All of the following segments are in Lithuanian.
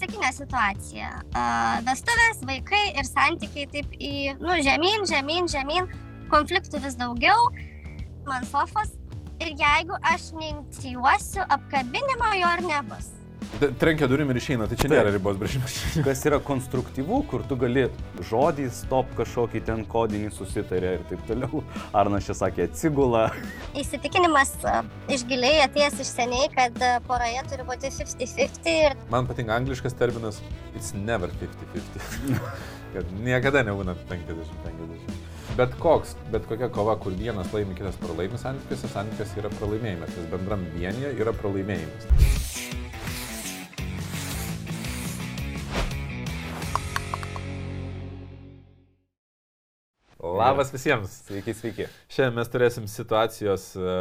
klasikinė situacija. Vestuvės, vaikai ir santykiai taip į, nu, žemyn, žemyn, žemyn, konfliktų vis daugiau, man sofas. Ir jeigu aš neinicijuosiu apkabinimo, jo ir nebus. Trenkia durim ir išeina, tai čia Taip. nėra ribos brėžimas. Kas yra konstruktyvu, kur tu gali žodį stop kažkokį ten kodinį susitarė ir taip toliau. Arnas čia sakė atsigula. Įsitikinimas uh, iš giliai atėjęs iš seniai, kad uh, poroje turi būti 50-50 ir Man patinka angliškas terminas it's never 50-50. Kad niekada nebūna 50-50. Bet koks, bet kokia kova, kur vienas laimi, kitas pralaimi santykiuose, santykiuose yra pralaimėjimas, nes bendram vienyje yra pralaimėjimas. Labas visiems. Sveiki, sveiki. Šiandien mes turėsim situacijos e,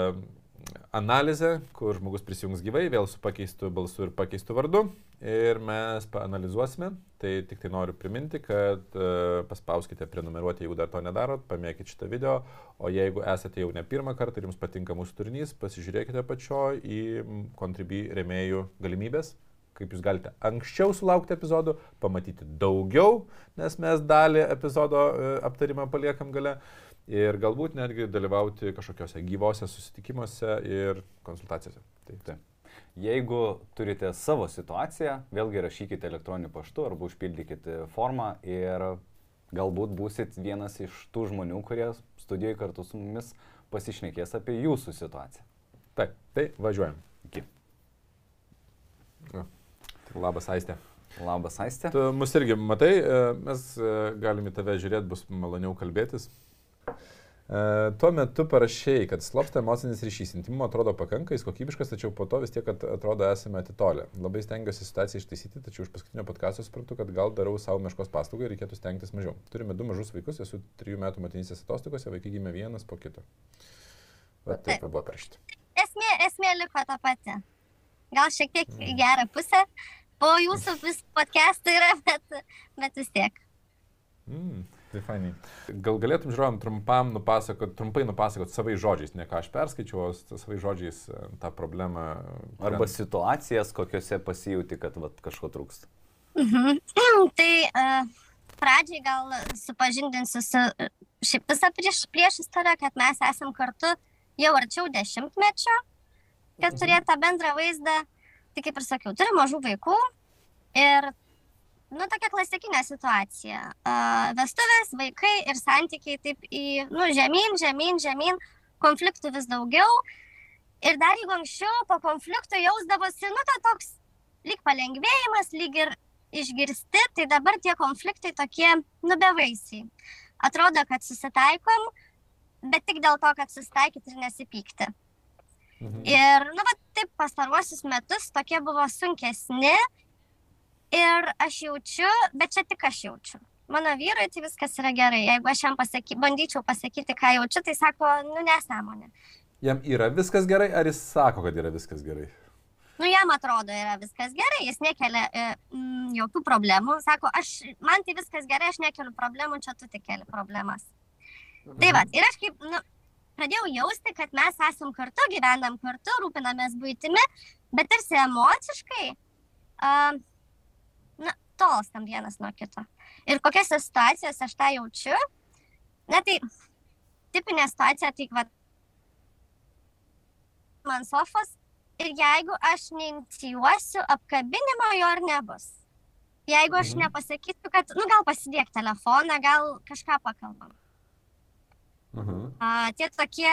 analizę, kur žmogus prisijungs gyvai, vėl su pakeistu balsu ir pakeistu vardu. Ir mes paanalizuosime. Tai tik tai noriu priminti, kad e, paspauskite prenumeruoti, jeigu dar to nedarot, pamėkite šitą video. O jeigu esate jau ne pirmą kartą ir jums patinka mūsų turinys, pasižiūrėkite pačio į Contribui remėjų galimybės kaip jūs galite anksčiau sulaukti epizodų, pamatyti daugiau, nes mes dalį epizodo e, aptarimą paliekam gale ir galbūt netgi dalyvauti kažkokiuose gyvose susitikimuose ir konsultacijose. Tai, tai. Jeigu turite savo situaciją, vėlgi rašykite elektroniniu paštu arba užpildykite formą ir galbūt busit vienas iš tų žmonių, kurie studijoje kartu su mumis pasišnekės apie jūsų situaciją. Taip, tai važiuojam. Iki. Tai Labas, Aistė. Labas, Aistė. Tu mus irgi matai, e, mes e, galime tave žiūrėti, bus maloniau kalbėtis. E, Tuo metu parašiai, kad slopsta emocinis ryšys, intimumo atrodo pakanka, jis kokybiškas, tačiau po to vis tiek at- atrodo esame atitolę. Labai stengiuosi situaciją ištaisyti, tačiau iš paskutinio podkasto suprantu, kad gal darau savo meškos paslaugą ir reikėtų stengtis mažiau. Turime du mažus vaikus, esu trijų metų motinysės atostogose, vaikai gimė vienas po kito. Va taip buvo parašyta. esmė, esmė liko ta pati. Gal šiek tiek Mm. į gerą pusę, po jūsų vis podcastai yra, bet, bet vis tiek. Mm, tai fainai. Gal galėtum žiūrovam trumpam nupasakot, trumpai nupasakot savai žodžiais, ne ką aš perskaičiau, o savai žodžiais e, tą problemą. Arba situacijas, kokiuose pasijauti, kad vat, kažko trūksta. Mhm. tai uh, pradžiai gal supažindinsiu su šiaip visą prieš, prieš istoriją, kad mes esam kartu jau arčiau dešimtmečio, kad turėtų tą bendrą vaizdą. Tai kaip ir sakiau, turiu mažų vaikų ir, nu, tokia klasikinė situacija. Uh, vestuvės, vaikai ir santykiai taip į, nu, žemyn, žemyn, žemyn, konfliktų vis daugiau. Ir dar jeigu anksčiau po konfliktų jausdavosi, nu, ta toks lyg palengvėjimas, lyg ir išgirsti, tai dabar tie konfliktai tokie nubevaisiai. Atrodo, kad susitaikom, bet tik dėl to, kad susitaikyti ir nesipykti. Mhm. Ir, nu, va, taip pastaruosius metus tokie buvo sunkesni ir aš jaučiu, bet čia tik aš jaučiu. Mano vyrui tai viskas yra gerai. Jeigu aš jam pasaky, bandyčiau pasakyti, ką jaučiu, tai sako, nu, nesąmonė. Jam yra viskas gerai, ar jis sako, kad yra viskas gerai? Nu, jam atrodo, yra viskas gerai, jis nekelia e, mm, jokių problemų. Sako, aš, man tai viskas gerai, aš nekeliu problemų, čia tu tik keli problemas. Tai va, ir aš kaip, nu, pradėjau jausti, kad mes esam kartu, gyvenam kartu, rūpinamės būtimi, bet tarsi emociškai, uh, na, tolstam vienas nuo kito. Ir kokiose situacijose aš tą jaučiu, na tai tipinė situacija, tai va, man sofas ir jeigu aš neinicijuosiu apkabinimo, jo ir nebus. Jeigu aš Mhm. nepasakysiu, kad, nu, gal pasidėk telefoną, gal kažką pakalbam. Mhm. A, tie tokie,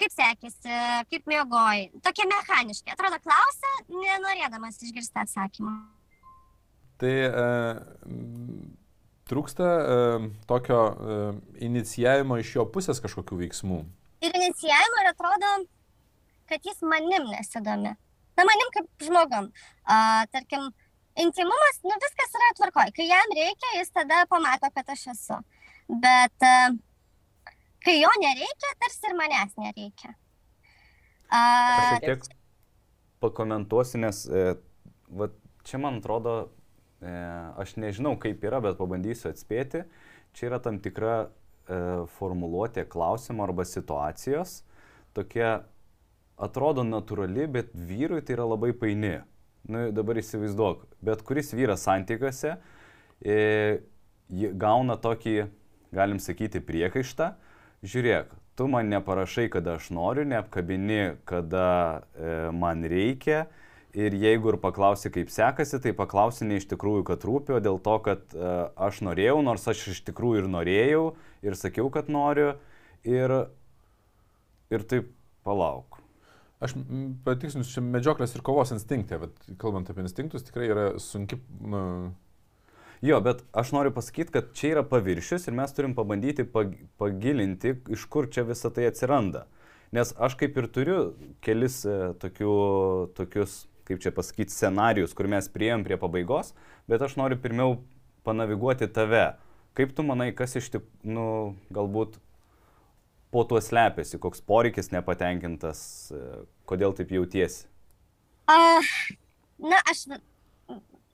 kaip sekėsi, kaip mėgoji, tokie mechaniški. Atrodo, klausia, nenorėdamas išgirsti atsakymą. Tai e, trūksta e, tokio e, inicijavimo iš jo pusės kažkokių veiksmų. Ir inicijavimo ir atrodo, kad jis manim nesidomi. Na, manim kaip žmogum. A, tarkim, intimumas, nu viskas yra tvarkoj. Kai jam reikia, jis tada pamato, kad aš esu. Bet a, kai jo nereikia, tarsi ir manęs nereikia. A, Aš šiek tiek pakomentuosiu, nes e, va, čia man atrodo, e, aš nežinau kaip yra, bet pabandysiu atspėti. Čia yra tam tikra e, formuluotė klausimo arba situacijos. Tokia atrodo natūrali, bet vyrui tai yra labai paini. nu, dabar įsivaizduok, bet kuris vyras santykiuose e, gauna tokį, galim sakyti, priekaištą, žiūrėk, tu man neparašai, kada aš noriu, neapkabini, kada e, man reikia. Ir jeigu ir paklausi, kaip sekasi, tai paklausi ne iš tikrųjų, kad rūpio, dėl to, kad e, aš norėjau, nors aš iš tikrųjų ir norėjau, ir sakiau, kad noriu. Ir, ir taip palauk. Aš patikslinsiu, čia medžioklės ir kovos instinktė, bet kalbant apie instinktus, tikrai yra sunki, nu, Jo, bet aš noriu pasakyti, kad čia yra paviršius ir mes turim pabandyti pag pagilinti, iš kur čia visa tai atsiranda. Nes aš kaip ir turiu kelis e, tokiu, tokius, kaip čia pasakyti, scenarius, kur mes prieėm prie pabaigos, bet aš noriu pirmiau panaviguoti tave. Kaip tu manai, kas iš tik, nu, galbūt po tuo slepiasi, koks poreikis nepatenkintas, e, kodėl taip jautiesi? Uh, na, aš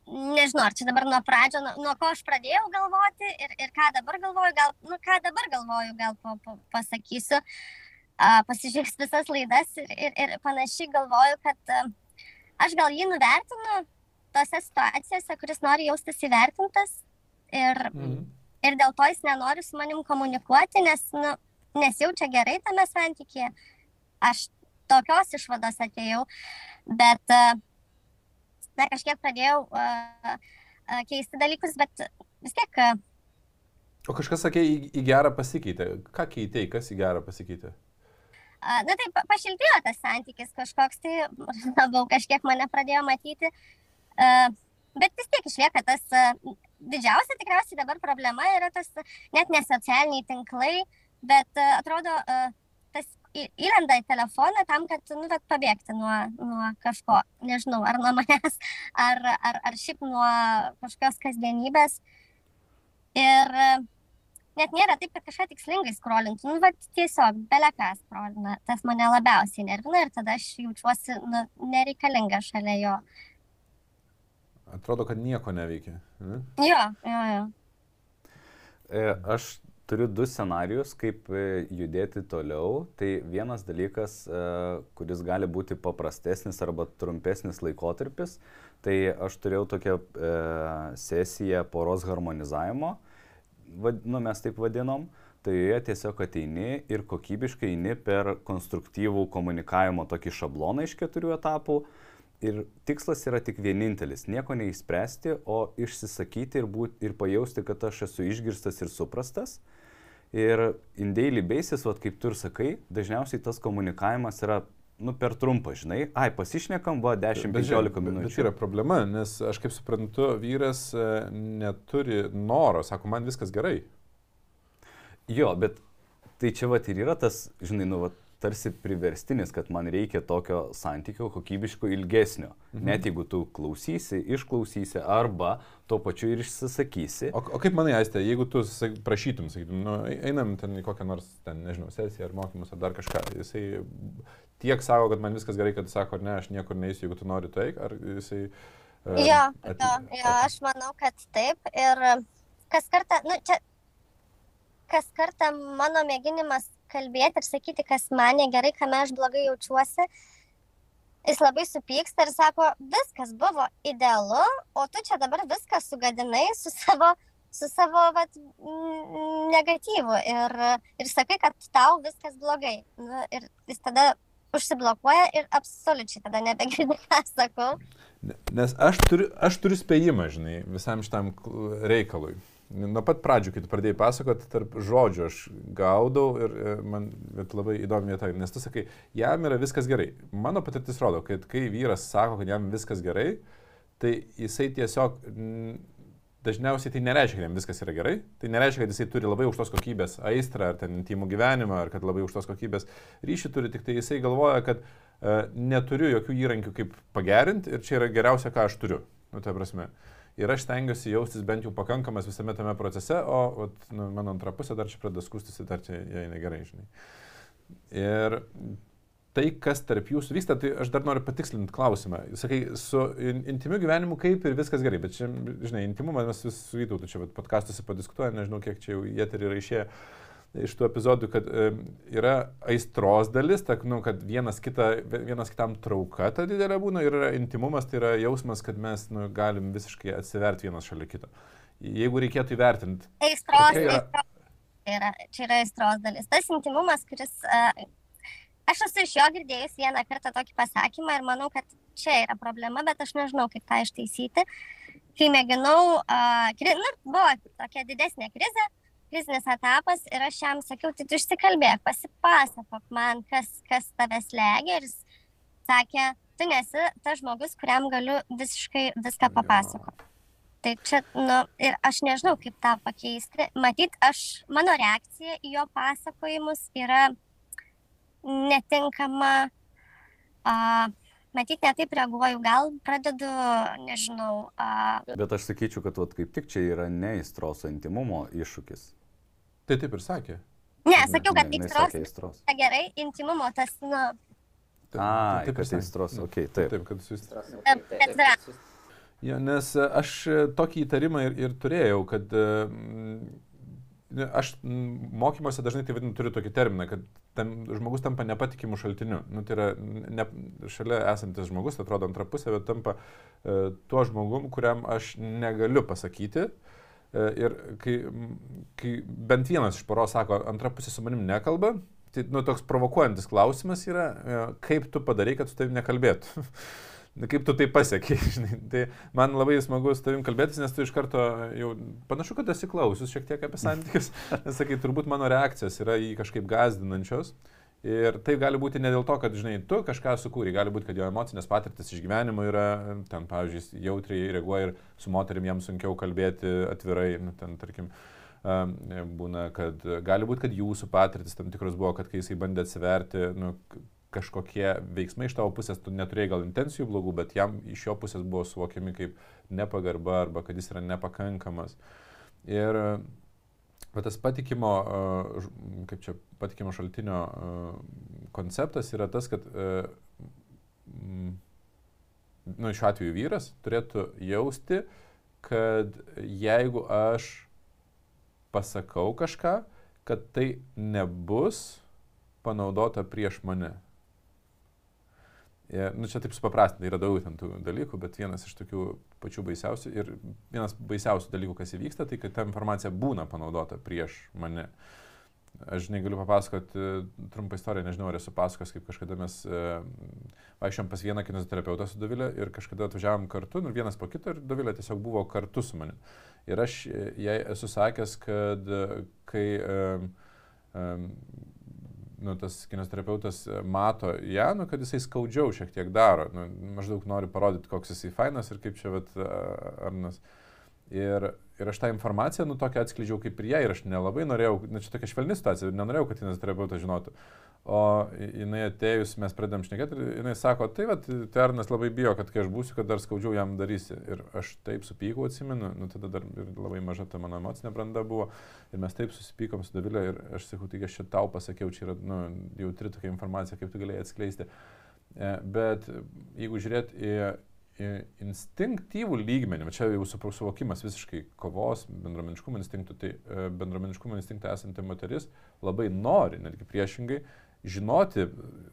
nežinau, ar čia dabar nuo pradžio, nuo, nuo ko aš pradėjau galvoti ir, ir ką dabar galvoju, gal, nu, ką dabar galvoju, gal po, po, pasakysiu, uh, pasižiūrės visas laidas ir, ir, ir panašiai galvoju, kad uh, aš gal jį nuvertinu tose situacijose, kuris nori jaustis įvertintas ir, mhm. ir dėl to jis nenori su manim komunikuoti, nes, nu, nesijaučia gerai tame santykėje. Aš tokios išvados atėjau, bet uh, na, kažkiek pradėjau uh, uh, keisti dalykus, bet vis tiek. Uh, o kažkas sakė, į, į gerą pasikeitė. Ką keitėjai, kas į gerą pasikeitė? Uh, na taip, pašiltėjo tas santykis kažkoks, tai labiau kažkiek mane pradėjo matyti. Uh, bet vis tiek išlieka tas uh, didžiausia tikriausiai dabar problema yra tas net ne socialiniai tinklai, bet uh, atrodo uh, tas įlenda į telefoną tam, kad, nu, bet pabėgti nuo, nuo kažko, nežinau, ar nuo manęs, ar, ar, ar šiaip nuo kažkokios kasdienybės. Ir net nėra taip, kad kažką tikslingai skrolintų, nu, bet tiesiog beleką skrolina, tas mane labiausiai nervina ir tada aš jaučiuosi nu, nereikalinga šalia jo. Atrodo, kad nieko neveikia. Ne? Jo, jo, jo. E, aš turiu du scenarius, kaip e, judėti toliau. Tai vienas dalykas, e, kuris gali būti paprastesnis arba trumpesnis laikotarpis, tai aš turėjau tokią e, sesiją poros harmonizavimo, nu, mes taip vadinom. Tai joje tiesiog ateini ir kokybiškai eini per konstruktyvų komunikavimo tokį šabloną iš keturių etapų. Ir tikslas yra tik vienintelis - nieko neįspręsti, o išsisakyti ir, būt, ir pajausti, kad aš esu išgirstas ir suprastas. Ir in daily basis, vat, kaip tu ir sakai, dažniausiai tas komunikavimas yra nu, per trumpas, žinai, ai, pasišnekam, va, 10-15 minučių. Bet yra problema, nes aš kaip suprantu, vyras e, neturi noro, sako, man viskas gerai. Jo, bet tai čia va ir yra tas, žinai, nu, va, tarsi priverstinis, kad man reikia tokio santykio kokybiško ilgesnio. Mhm. Net jeigu tu klausysi, išklausysi arba tuo pačiu ir išsisakysi. O, o kaip manai, Aistė, jeigu tu prašytum, sakytum, nu, einam ten į kokią nors, ten, nežinau, sesiją ar mokymus ar dar kažką, jisai tiek sako, kad man viskas gerai, kad sako, ne, aš niekur neįsiu, jeigu tu nori tai, ar jisai... Uh, jo, at... jo, jo, aš manau, kad taip. Ir kas kartą, nu, čia kas kartą mano mėginimas kalbėti ir sakyti, kas man negerai, kame aš blogai jaučiuosi, jis labai supyksta ir sako, viskas buvo idealu, o tu čia dabar viską sugadinai su savo, su savo vat, negatyvu ir, ir sakai, kad tau viskas blogai. Nu, ir jis tada užsiblokuoja ir absoliučiai tada nebegirdi, ką sakau. Nes aš turiu, aš turiu spėjimą, žinai, visam šitam reikalui. Nuo pat pradžių, kai tu pradėjai pasakoti, tarp žodžių aš gaudau ir man labai įdomi vieta, nes tu sakai, jam yra viskas gerai. Mano patirtis rodo, kad kai vyras sako, kad jam viskas gerai, tai jisai tiesiog dažniausiai tai nereiškia, kad jam viskas yra gerai, tai nereiškia, kad jisai turi labai aukštos kokybės aistrą ar ten intimų gyvenimą, ar kad labai aukštos kokybės ryšį turi, tik tai jisai galvoja, kad uh, neturiu jokių įrankių kaip pagerinti ir čia yra geriausia, ką aš turiu. Nu, ta prasme. Uh, ir aš stengiuosi jaustis bent jau pakankamas visame tame procese, o vat, nu, mano antra pusė dar čia pradeda skustis, dar čia jai negerai, žinai. Ir tai, kas tarp jūsų vyksta, tai aš dar noriu patikslinti klausimą. Sakai, su intimiu gyvenimu kaip ir viskas gerai, bet čia, žinai, intimumą mes vis su Vytautu čia podkastuose padiskutuojame, nežinau, kiek čia jau jie tai yra išėję. Iš tų epizodų, kad yra aistros dalis, tak, nu, kad vienas, kita, vienas kitam trauka ta didelė būna ir yra intimumas, tai yra jausmas, kad mes nu, galim visiškai atsiverti vienas šalia kito. Jeigu reikėtų įvertinti. Aistros, Kokia yra- aistros. Tai Yra, čia yra aistros dalis. Tas intimumas, kuris... Uh, aš esu iš jo girdėjus vieną kartą tokį pasakymą ir manau, kad čia yra problema, bet aš nežinau, kaip tą ištaisyti. Kai mėginau, uh, kri, nu, buvo tokia didesnė krizė, krizinis etapas ir aš jam sakiau, tai tu išsikalbėk, pasipasakok man, kas, kas tave slegia ir jis sakė, tu nesi tas žmogus, kuriam galiu visiškai viską papasakoti. Tai čia, nu, ir aš nežinau, kaip tą pakeisti. Matyt, aš, mano reakcija į jo pasakojimus yra netinkama. A, matyt, netaip reaguoju, gal pradedu, nežinau, a, Bet aš sakyčiau, kad vat, kaip tik čia yra ne įstros, o intimumo iššūkis. Tai taip ir sakė. ne, sakiau, kad Ne, aistros. yra gerai, intimumo tas, nu, Taip, A, taip kad Nu, okei, taip. Taip, kad jūs bet yra. Jo, nes e, aš e, tokį įtarimą ir, ir turėjau, kad e, aš mokymuose dažnai tai vadinu, turiu tokį terminą, kad tam, žmogus tampa nepatikimų šaltiniu. Nu, tai yra ne, šalia esantis žmogus, atrodo antra pusė, bet tampa e, tuo žmogum, kuriam aš negaliu pasakyti. E, ir kai, kai bent vienas iš poros sako, antra pusė su manim nekalba, tai nu, toks provokuojantis klausimas yra, e, kaip tu padarai, kad su tavim nekalbėtų. Kaip tu tai pasiekai, žinai. Tai man labai smagu su tavim kalbėtis, nes tu iš karto jau panašu, kad esi klausius šiek tiek apie santykius. Nes sakai, turbūt mano reakcijos yra į kažkaip gazdinančios. Ir tai gali būti ne dėl to, kad, žinai, tu kažką sukūrei, gali būti, kad jo emocinės patirtis iš gyvenimo yra, ten, pavyzdžiui, jautriai reaguoja ir su moterim jam sunkiau kalbėti atvirai, nu, ten, tarkim, būna, kad gali būti, kad jūsų patirtis tam tikros buvo, kad kai jisai bandė atsiverti, nu, kažkokie veiksmai iš tavo pusės, tu neturėjai gal intencijų blogų, bet jam iš jo pusės buvo suvokiami kaip nepagarba arba kad jis yra nepakankamas. Ir bet tas patikimo, kaip čia, patikimo šaltinio konceptas yra tas, kad, nu, šiuo atveju vyras turėtų jausti, kad jeigu aš pasakau kažką, kad tai nebus panaudota prieš mane. Ja, nu, čia taip supaprastinti, yra daug ten tų dalykų, bet vienas iš tokių pačių baisiausių ir vienas baisiausių dalykų, kas įvyksta, tai kad ta informacija būna panaudota prieš mane. Aš negaliu papasakoti e, trumpą istoriją, nežinau, ar esu pasakos, kaip kažkada mes e, vaikščiom pas vieną kineziterapeutą su Dovilė ir kažkada atvažiavom kartu, nu vienas po kito ir Dovilė tiesiog buvo kartu su manimi. Ir aš e, jai esu sakęs, kad e, kai um, um, nu, tas kinesterapeutas e, mato ją, nu, kad jisai skaudžiau šiek tiek daro, nu, maždaug nori parodyti, koks jisai fainas ir kaip čia, vat, a- Arnas. Ir, ir aš tą informaciją, nu, tokią atskleidžiau kaip ir ją ir aš nelabai norėjau, na, čia tokia švelni situacija, nenorėjau, kad kinesterapeutas žinotų. O jinai atėjus, mes pradedam šnekėti ir jinai sako, tai vad, tai Arnas labai bijo, kad kai aš būsiu, kad dar skaudžiau jam darysi. Ir aš taip supykau, atsimenu, nu tada dar ir labai maža ta mano emocinė branda buvo. Ir mes taip susipykom su Davilė ir aš sakau, tai aš čia tau pasakiau, čia yra nu, jautri tokia informacija, kaip tu galėjai atskleisti. E, Bet jeigu žiūrėt į instinktyvų lygmenį, čia jau suvokimas visiškai kovos, bendromeniškumo instinktų, tai e, bendromeniškumo instinktą esanti moteris labai nori, netgi priešingai, žinoti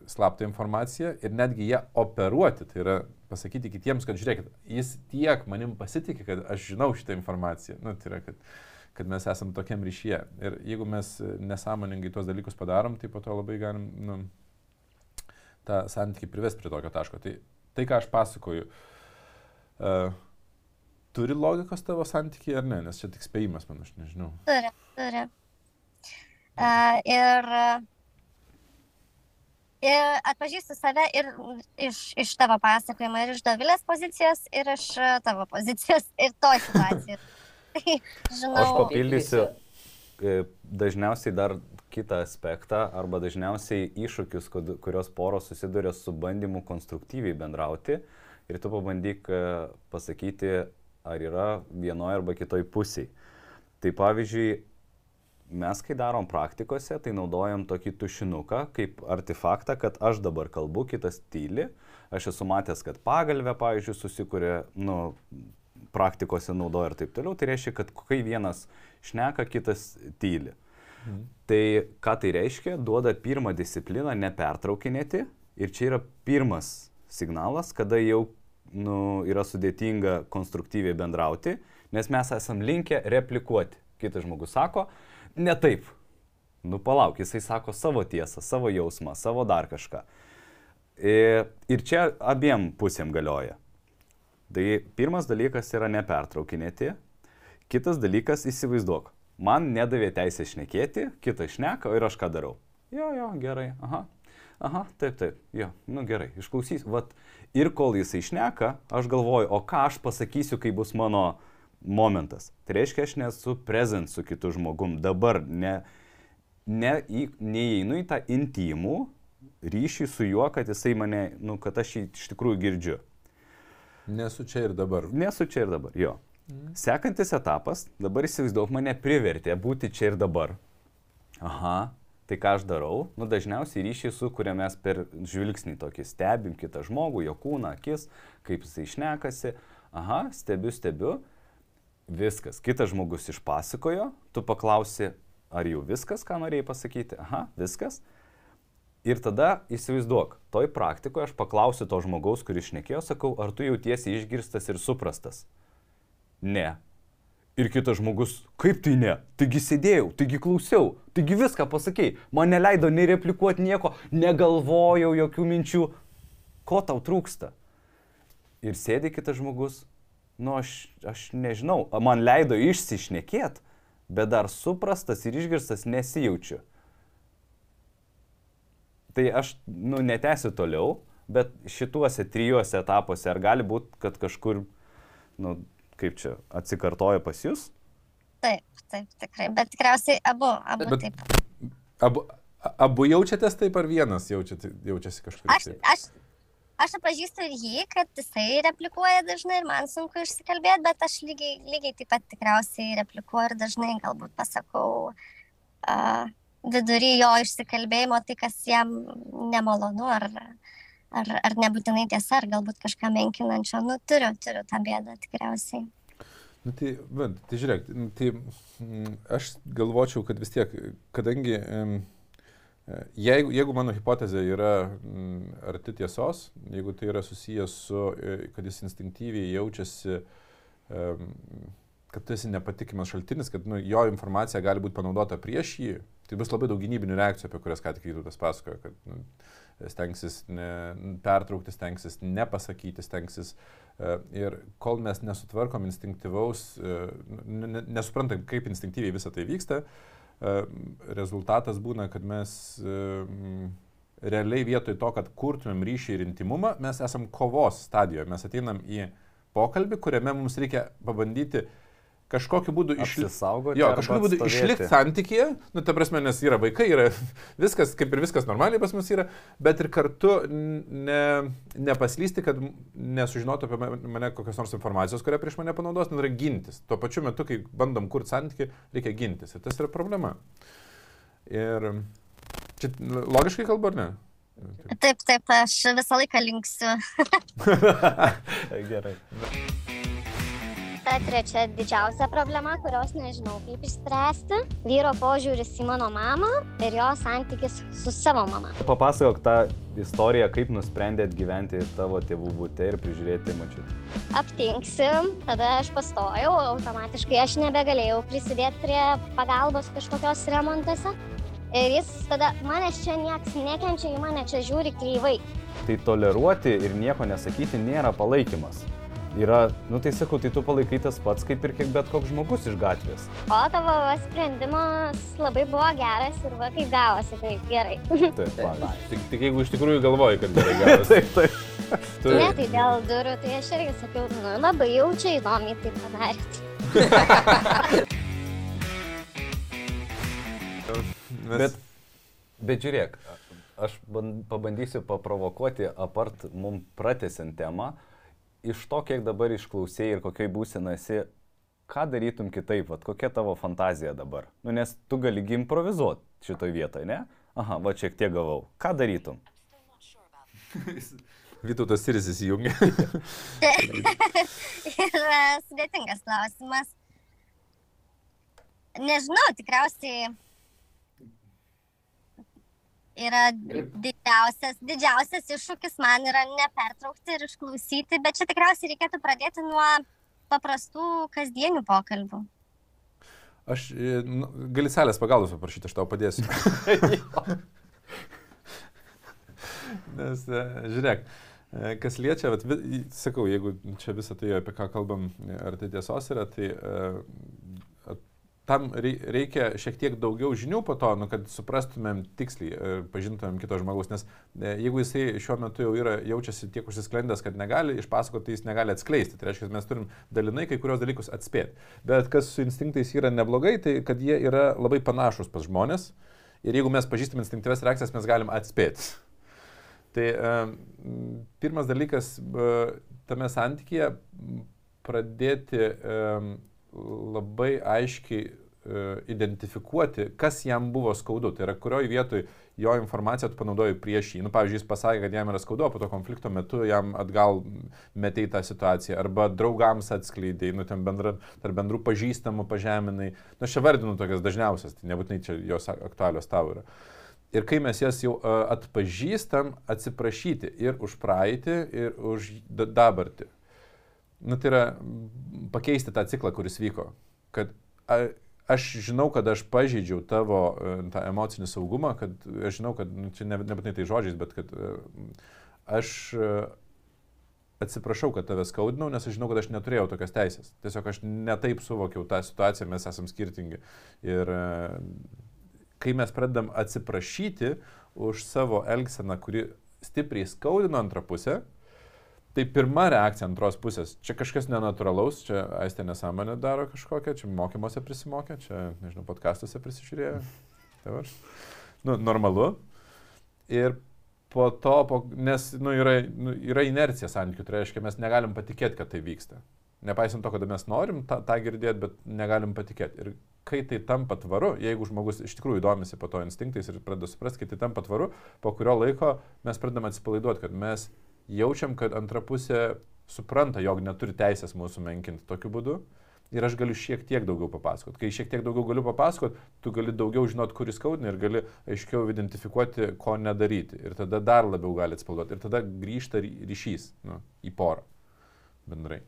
slaptą informaciją ir netgi ją operuoti. Tai yra pasakyti kitiems, kad žiūrėkit, jis tiek manim pasitikė, kad aš žinau šitą informaciją. Nu, tai yra, kad, kad mes esam tokiam ryšyje. Ir jeigu mes nesąmoningai tuos dalykus padarom, tai po to labai galim nu, tą santykį privesti prie tokio taško. Tai, tai ką aš pasakoju, uh, turi logikos tavo santykiai ar ne, nes čia tik spėjimas, man aš nežinau. Turi, turi. Uh, ir, ir atpažįstu save ir iš, iš tavo pasakojimo, ir iš Dovilės pozicijos, ir iš tavo pozicijos, ir to situacijos. Tai, žinau, Aš papildysiu e, dažniausiai dar kitą aspektą arba dažniausiai iššūkius, kurios poros susiduria su bandymu konstruktyviai bendrauti ir tu pabandyk e, pasakyti, ar yra vienoje arba kitoje pusėje. Tai pavyzdžiui, mes kai darom praktikose, tai naudojam tokį tušinuką kaip artefaktą, kad aš dabar kalbu, kitas tyli. Aš esu matęs, kad pagalbė, pavyzdžiui, susikuria, nu, praktikose naudoja ir taip toliau. Tai reiškia, kad kai vienas šneka, kitas tyli. Tai ką tai reiškia? Duoda pirmą discipliną nepertraukinėti ir čia yra pirmas signalas, kada jau nu, yra sudėtinga konstruktyviai bendrauti, nes mes esam linkę replikuoti. Kitas žmogus sako, ne taip. Nu palauk, jisai sako savo tiesą, savo jausmą, savo dar kažką. Ir, ir čia abiem pusėm galioja. Tai pirmas dalykas yra nepertraukinėti, kitas dalykas įsivaizduok. Man nedavė teisę šnekėti, kitas šneka ir aš ką darau. Jo, jo, gerai, aha, aha, taip, taip, jo, nu gerai, išklausys. Vat, ir kol jisai šneka, aš galvoju, o ką aš pasakysiu, kai bus mano momentas. Tai reiškia, aš nesu prezent su kitu žmogum. Dabar ne, ne į, neįeinu į tą intimų ryšį su juo, kad jisai mane, nu, kad aš jį iš tikrųjų girdžiu. Nesu čia ir dabar. Nesu čia ir dabar, jo. Sekantis etapas, dabar įsivaizduok, mane privertė būti čia ir dabar. Aha, tai ką aš darau? Nu, dažniausiai ryšį sukūrėm mes per žvilgsnį tokį, stebim kitą žmogų, jo kūną, akis, kaip jisai išnekasi. Aha, stebiu, stebiu. Viskas. Kitas žmogus išpasakojo, tu paklausi, ar jau viskas, ką norėjai pasakyti. Aha, viskas. Ir tada įsivaizduok, toj praktikoje aš paklausiu to žmogaus, kuris šnekėjo, sakau, ar tu jautiesi išgirstas ir suprastas. Ne. Ir kitas žmogus, kaip tai ne? Taigi sėdėjau, taigi klausiau, taigi viską pasakėjai, man neleido nei replikuoti nieko, negalvojau jokių minčių. Ko tau trūksta? Ir sėdi kitas žmogus, nu aš, aš nežinau, man leido išsišnekėti, bet dar suprastas ir išgirstas nesijaučiu. Tai aš, nu, netęsiu toliau, bet šituose trijuose etapuose ar gali būti, kad kažkur, nu, kaip čia, atsikartoja pas jūs? Taip, taip, tikrai. Bet tikriausiai abu, abu Bet- taip. Abu, abu jaučiatės taip ar vienas jaučiate, jaučiasi kažkaip Aš, taip? aš, aš pažįstu ir jį, kad jisai replikuoja dažnai ir man sunku išsikalbėti, bet aš lygiai, lygiai taip pat tikriausiai replikuoju ir dažnai galbūt pasakau uh, vidury jo išsikalbėjimo tai, kas jam nemalonu ar, ar, ar nebūtinai tiesa, ar galbūt kažką menkinančio. Nu, turiu, turiu tą bėdą tikriausiai. Nu, tai, va, tai žiūrėk, nu, tai mm, aš galvočiau, kad vis tiek, kadangi jeigu, jeigu mano hipotezė yra mm, arti tiesos, jeigu tai yra susijęs su, e, kad jis instinktyviai jaučiasi, kad tu esi nepatikimas šaltinis, kad nu, jo informacija gali būti panaudota prieš jį, tai bus labai daug gynybinių reakcijų, apie kurias ką tik Vytautas pasakojo, kad nu, stengsis ne, pertraukti, stengsis nepasakyti, stengsis e, ir kol mes nesutvarkom instinktyvaus, e, ne- ne- nesuprantam, kaip instinktyviai visą tai vyksta, e, rezultatas būna, kad mes e, realiai vietoj to, kad kurtumėm ryšį ir intimumą, mes esam kovos stadijoje, mes ateinam į pokalbį, kuriame mums reikia pabandyti kažkokiu būdu išlikti. Jo, kažkokiu būdu išlikti santykėje, nu, ta prasme, nes yra vaikai, yra viskas, kaip ir viskas normaliai pas mus yra, bet ir kartu ne, nepaslysti, kad nesužinotų apie ma- mane kokios nors informacijos, kurią prieš mane panaudos, nu, tai yra gintis. Tuo pačiu metu, kai bandom kurti santykį, reikia gintis. Ir tas yra problema. Ir čia logiškai kalbu, ar ne? Taip. Taip, taip, aš visą laiką linksiu. Gerai. Ta trečia didžiausia problema, kurios nežinau kaip išspręsti - vyro požiūris į mano mamą ir jo santykis su savo mama. Papasakok tą istoriją, kaip nusprendėt gyventi tavo tėvų būte ir prižiūrėti mačiut. Aptinksi, tada aš pastojau, automatiškai aš nebegalėjau prisidėti prie pagalbos kažkokios remontuose. Ir jis tada, manęs čia nieks nekenčia, į mane čia žiūri kreivai. Tai toleruoti ir nieko nesakyti nėra palaikymas. Yra, nu tai sakau, tai tu palaikai tas pats kaip ir kiek bet koks žmogus iš gatvės. O tavo sprendimas labai buvo geras ir va kaip gavosi, tai gerai. Taip, pavyzdžiui. Tik, tik jeigu iš tikrųjų galvoji, kad gerai gavosi. taip, taip. tu- Ne, tai dėl durų, tai aš irgi sakiau, nu labai jaučiai įdomiai tai padarėt. Mes- Bet, bet žiūrėk, aš ban- pabandysiu paprovokuoti, apart mum pratesiant temą, iš to, kiek dabar išklausėjai ir kokiai būsena esi, ką darytum kitaip, vat, kokia tavo fantazija dabar? Nu, nes tu gali improvizuoti šitoj vietoje, ne? Aha, va šiek tiek gavau. Ką darytum? Vytautas ir įsijungia. yra sudėtingas klausimas. Nežinau, tikriausiai yra didžiausias, didžiausias iššūkis man yra nepertraukti ir išklausyti, bet čia tikriausiai reikėtų pradėti nuo paprastų kasdienių pokalbių. Aš e, nu, gali salės pagalbos paprašyti, aš tau padėsiu. Nes, e, žiūrėk, e, kas liečia, vi- sakau, jeigu čia visą tai, apie ką kalbam, ar tai tiesos yra, tai tam rei- reikia šiek tiek daugiau žinių po to, nu, kad suprastumėm tiksliai ir pažintumėm kito žmogaus, nes e, jeigu jisai šiuo metu jau yra, jaučiasi tiek užsisklendęs, kad negali išpasakoti, tai jis negali atskleisti. Tai reiškia, mes turim dalinai kai kurios dalykus atspėti. Bet kas su instinktais yra neblogai, tai kad jie yra labai panašus pas žmonės ir jeigu mes pažįstam instinktyves reakcijas, mes galim atspėti. Tai um, pirmas dalykas tame santykėje pradėti labai aiškiai uh, identifikuoti, kas jam buvo skaudu. Tai yra, kurioje vietoje jo informaciją tu panaudoji prieš jį. Nu, pavyzdžiui, jis pasakė, kad jam yra skaudu, po to konflikto metu jam atgal metei tą situaciją. Arba draugams atskleidėjai, nu, ten bendra, tarp bendrų pažįstamų pažeminai. Na, aš čia vardinu tokias dažniausias, tai nebūtinai čia jos aktualios tavo yra. Ir kai mes jas jau a, atpažįstam, atsiprašyti ir už praeitį, ir už da- dabartį. Nu, tai yra pakeisti tą ciklą, kuris vyko. Kad a, aš žinau, kad aš pažeidžiau tavo e, tą emocinį saugumą, kad aš žinau, kad nu, čia ne- nebūtinai tai žodžiais, bet kad e, aš e, atsiprašau, kad tave skaudinau, nes aš žinau, kad aš neturėjau tokios teisės. Tiesiog aš netaip suvokiau tą situaciją, mes esame skirtingi. Ir kai mes pradedam atsiprašyti už savo elgseną, kuri stipriai skaudino antrą pusę, tai pirma reakcija antros pusės, čia kažkas nenatūralaus, čia aistė nesąmonė daro kažkokią, čia mokymuose prisimokė, čia, nežinau, podkastuose prisižiūrėjo. Tai va. Nu, normalu. Ir po to, po, nes nu, yra, nu, yra inercija santykių, tai reiškia, mes negalim patikėti, kad tai vyksta. Nepaisant to, kad mes norim tą, tą girdėti, bet negalim patikėti. Ir kai tai tampa tvaru, jeigu žmogus iš tikrųjų domisi po to instinktais ir pradeda suprasti, kai tai tampa tvaru, po kurio laiko mes pradedame atsipalaiduoti, kad mes jaučiam, kad antra pusė supranta, jog neturi teisės mūsų menkinti tokiu būdu. Ir aš galiu šiek tiek daugiau papasakoti. Kai šiek tiek daugiau galiu papasakoti, tu gali daugiau žinot, kuris skaudina ir gali aiškiau identifikuoti, ko nedaryti. Ir tada dar labiau gali atspalduoti. Ir tada grįžta ry- ryšys nu, į porą bendrai.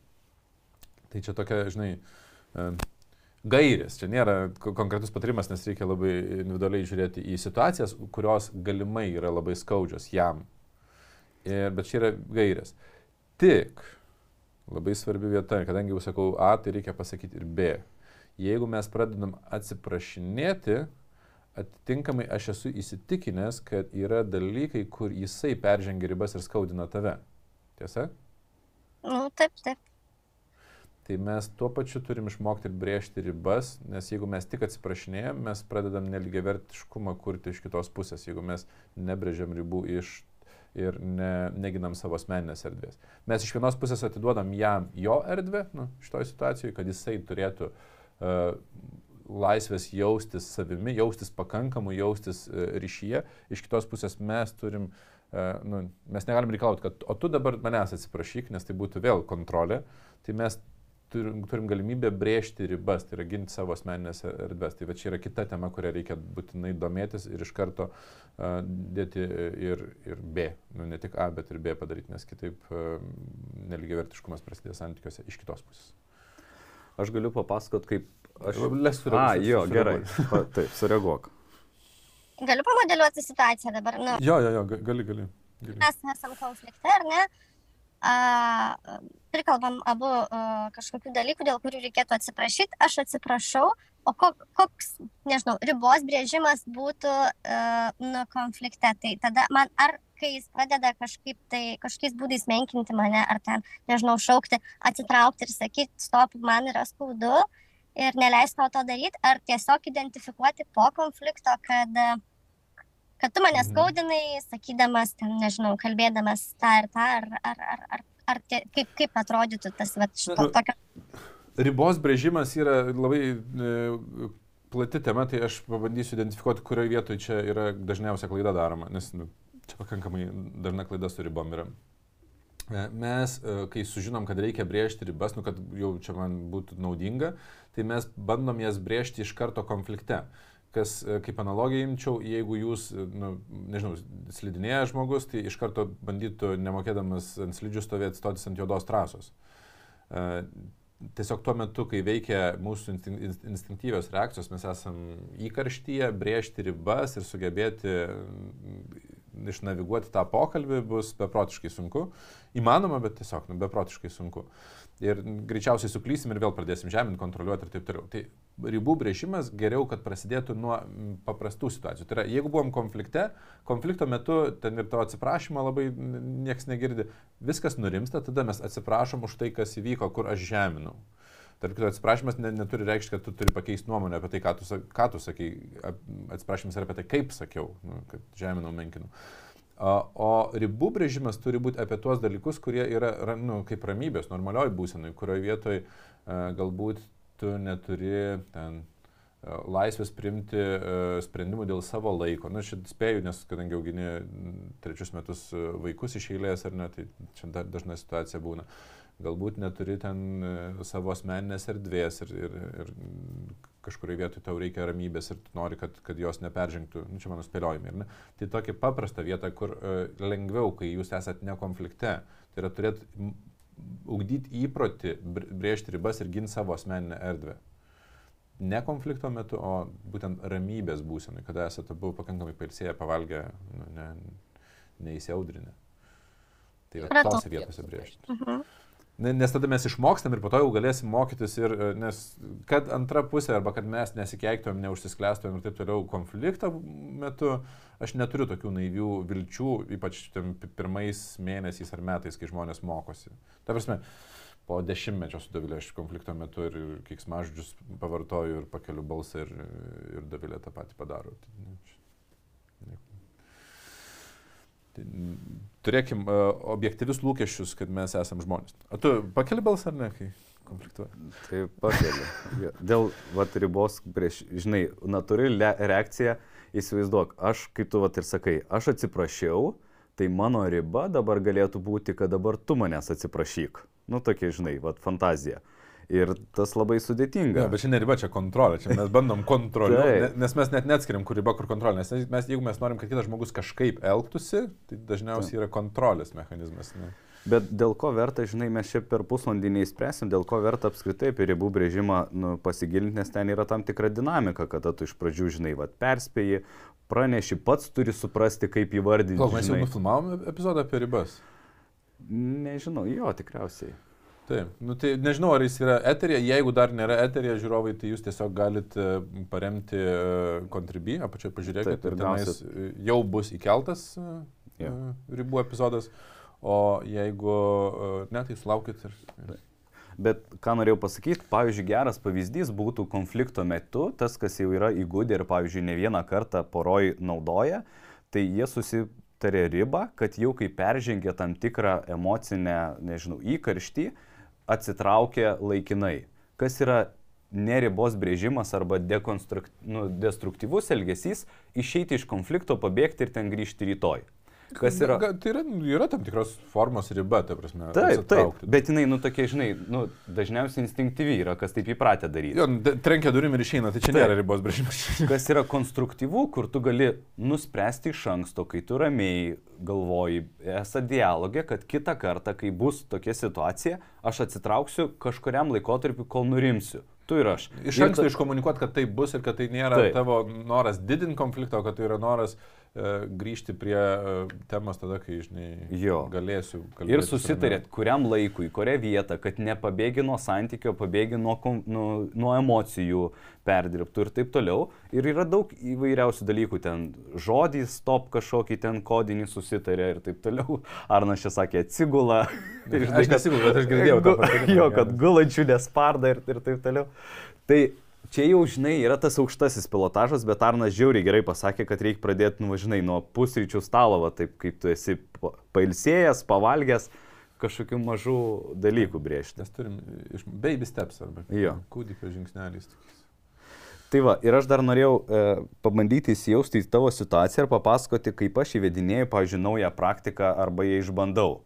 Tai čia tokia, žinai, gairės. Čia nėra ko- konkretus patarimas, nes reikia labai individualiai žiūrėti į situacijas, kurios galimai yra labai skaudžios jam. Ir, bet čia yra gairės. Tik labai svarbi vieta, kadangi jau sakau A, tai reikia pasakyti ir B. Jeigu mes pradedam atsiprašinėti, atitinkamai aš esu įsitikinęs, kad yra dalykai, kur jisai peržengia ribas ir skaudina tave. Tiesa? Nu, taip, taip. Tai mes tuo pačiu turim išmokti ir brėžti ribas, nes jeigu mes tik atsiprašinėjom, mes pradedam neligiavertiškumą kurti iš kitos pusės, jeigu mes nebrėžiam ribų iš ir ne, neginam savo asmeninės erdvės. Mes iš vienos pusės atiduodam jam jo erdvę, nu, šitoje situacijoje, kad jisai turėtų uh, laisvės jaustis savimi, jaustis pakankamu, jaustis uh, ryšyje. Iš kitos pusės mes turim, uh, nu, mes negalim reikalauti, kad o tu dabar manęs atsiprašyk, nes tai būtų vėl kontrolė. Tai mes turim, turim galimybę brėžti ribas, tai yra ginti savo asmeninės erdvės. Tai va čia yra kita tema, kurią reikia būtinai domėtis ir iš karto uh, dėti ir, ir B, nu, ne tik A, bet ir B padaryti, nes kitaip uh, neligiavertiškumas prasidės santykiuose iš kitos pusės. Aš galiu papasakot, kaip aš... Lesk A, sureaguoti, jo, gerai. Pa, taip, sureaguok. Galiu pamodeliuoti situaciją dabar. Nu, Jo, jo, jo, ga- gali, gali. gali. mes esam konflikte, ar ne? A, prikalbam abu a, kažkokių dalykų, dėl kurių reikėtų atsiprašyti. Aš atsiprašau, o ko, koks, nežinau, ribos brėžimas būtų a, nu, konflikte. Tai tada man, ar kai jis pradeda kažkaip tai, kažkokiais būdais menkinti mane, ar ten, nežinau, šaukti, atsitraukti ir sakyti, stop, man yra skaudu ir neleisti tau to daryti, ar tiesiog identifikuoti po konflikto, kad a, kad tu mane Mhm. skaudinai, sakydamas, ten, nežinau, kalbėdamas tą ir tą, ar, ar, ar, ar, ar tie, kaip, kaip atrodytų tas, va, šito Nu, tokio. Ribos brėžimas yra labai e, plati tema, tai aš pabandysiu identifikuoti, kurioje vietoje čia yra dažniausia klaida daroma, nes nu, čia pakankamai dažna klaida su ribom yra. E, Mes, e, kai sužinom, kad reikia brėžti ribas, nu, kad jau čia man būtų naudinga, tai mes bandom jas brėžti iš karto konflikte. Kas e, kaip analogija imčiau, jeigu jūs, e, nu, nežinau, slidinėja žmogus, tai iš karto bandytų nemokėdamas ant slidžių stovėti stotis ant juodos trasos. E, tiesiog tuo metu, kai veikia mūsų instinktyvios reakcijos, mes esame įkarštyje, brėžti ribas ir sugebėti išnaviguoti tą pokalbį bus beprotiškai sunku. Įmanoma, bet tiesiog nu, beprotiškai sunku. Ir greičiausiai suklysim ir vėl pradėsim žeminti, kontroliuoti ir taip toliau. Tai ribų brėžimas geriau, kad prasidėtų nuo paprastų situacijų. Tai yra, jeigu buvom konflikte, konflikto metu ten ir to atsiprašymą labai nieks negirdi, viskas nurimsta, tada mes atsiprašom už tai, kas įvyko, kur aš žeminau. Tarp kito, atsiprašymas ne, neturi reikšti, kad tu turi pakeisti nuomonę apie tai, ką tu, ką tu sakai. Atsiprašymas yra apie tai, kaip sakiau, nu, kad žeminau, menkinau. O ribų brėžimas turi būti apie tuos dalykus, kurie yra nu, kaip ramybės, normalioji būsenai, kurioje vietoje galbūt tu neturi ten laisvės priimti sprendimų dėl savo laiko. Na, šit spėju, nes kadangi augini trečius metus vaikus iš eilės ar ne, tai čia dažna situacija būna. Galbūt neturi ten e, savo asmeninės erdvės ir, ir, ir kažkurioje vietoje tau reikia ramybės ir tu nori, kad, kad jos neperžengtų, nu, čia mano spėliojimai, ne? Tai tokia paprasta vieta, kur uh, lengviau, kai jūs esate nekonflikte, tai yra turėti, ugdyti įprotį, brėžti ribas ir ginti savo asmeninę erdvę. Ne konflikto metu, o būtent ramybės būsenai, kada esate abu pakankamai pailsėję, pavalgę, nu, ne, neįsiaudrinę. Tai yra tose vietose brėžti. Mhm. Nes tada mes išmokstam ir po to jau galėsim mokytis ir, e, nes kad antra pusė arba kad mes nesikeiktumėm, neužsisklęstumėm ir taip toliau konflikto metu, aš neturiu tokių naivių vilčių, ypač pirmais mėnesiais ar metais, kai žmonės mokosi. Ta prasme, po dešimtmečio su Davilė aš konflikto metu ir, ir kiksmažodžius pavartoju ir pakeliu balsą ir, ir Davilė tą patį padaro. Tai, ne, Tai turėkim uh, objektyvius lūkesčius, kad mes esame žmonės. O tu pakeli balsą ar ne, kai konfliktuoji? Tai pakeli. Dėl vat, ribos prieš, žinai, natūrali reakcija, įsivaizduok, aš, kaip tu vat ir sakai, aš atsiprašiau, tai mano riba dabar galėtų būti, kad dabar tu manęs atsiprašyk. Nu, tokia, žinai, vat fantazija. Ir tas labai sudėtinga. Ne, bet čia ne riba, čia kontrolė. Čia mes bandom kontroliuoti, nes mes net neatskiriam, kur riba, kur kontrolė. Nes mes, jeigu mes norim, kad kitas žmogus kažkaip elgtųsi, tai dažniausiai yra kontrolės mechanizmas. Ne? Bet dėl ko verta, žinai, mes čia per pusvalandį neįspręsim, dėl ko verta apskritai apie ribų brėžimą nu, pasigilinti, nes ten yra tam tikra dinamika, kada tu iš pradžių, žinai, vad perspėji, praneši, pats turi suprasti, kaip įvardinti. Gal mes jau nufilmavom epizodą apie ribas? Nežinau, jo, tikriausiai. Taip, nu, tai nežinau, ar jis yra eterija, jeigu dar nėra eterija, žiūrovai, tai jūs tiesiog galite paremti Contribui, e, apačioje pažiūrėkite, Taip, ir tenais e, jau bus įkeltas yeah. ribų epizodas, o jeigu ne, tai sulaukit ir... ir... Bet ką norėjau pasakyti, pavyzdžiui, geras pavyzdys būtų konflikto metu, tas, kas jau yra įgūdę ir, pavyzdžiui, ne vieną kartą poroj naudoja, tai jie susitarė ribą, kad jau kai peržengia tam tikrą emocinę, nežinau, įkarštį, atsitraukia laikinai. Kas yra neribos brėžimas arba nu, destruktyvus elgesys - išeiti iš konflikto, pabėgti ir ten grįžti rytoj. Kas yra? Ga, tai yra, yra tam tikros formos riba, ta prasme. Taip, taip, bet jinai, nu, tokia, žinai, nu, dažniausiai instinktyvi yra, kas taip įpratę daryti. Jo, trenkia durim ir išeina, tai čia taip. nėra ribos brėžimas. kas yra konstruktyvu, kur tu gali nuspręsti iš anksto, kai tu ramiai galvoji, esi dialogė, kad kitą kartą, kai bus tokia situacija, aš atsitrauksiu kažkuriam laikotarpiu, kol nurimsiu. Tu ir aš. Iš anksto ta... iškomunikuoti, kad tai bus ir kad tai nėra taip. tavo noras didinti konfliktą, kad tai yra noras E, grįžti prie e, temos tada, kai, žinai, jo. galėsiu. Ir susitarėt, kuriam laikui, kurią vietą, kad nepabėgi nuo santykio, pabėgi nuo, nuo, nuo emocijų perdirbtų ir taip toliau. Ir yra daug įvairiausių dalykų, ten žodį stop kažkokį ten kodinį susitarė ir taip toliau. Arnas čia sakė atsigula. aš nesigulu, bet aš girdėjau. Jo, kad gulančių nesparda ir, ir taip toliau. Tai čia jau, žinai, yra tas aukštasis pilotažas, bet Arnas žiauriai gerai pasakė, kad reikia pradėti, nu, žinai, nuo pusryčių stalo, va, taip kaip tu esi pailsėjęs, pavalgęs, kažkokių mažų dalykų brėžti. Mes turim iš baby steps arba jo. kūdikio žingsneliais. Tai va, ir aš dar norėjau e, pabandyti įsijausti į tavo situaciją ir papasakoti, kaip aš įvedinėjau, pavyzdžiui, naują praktiką arba ją išbandau.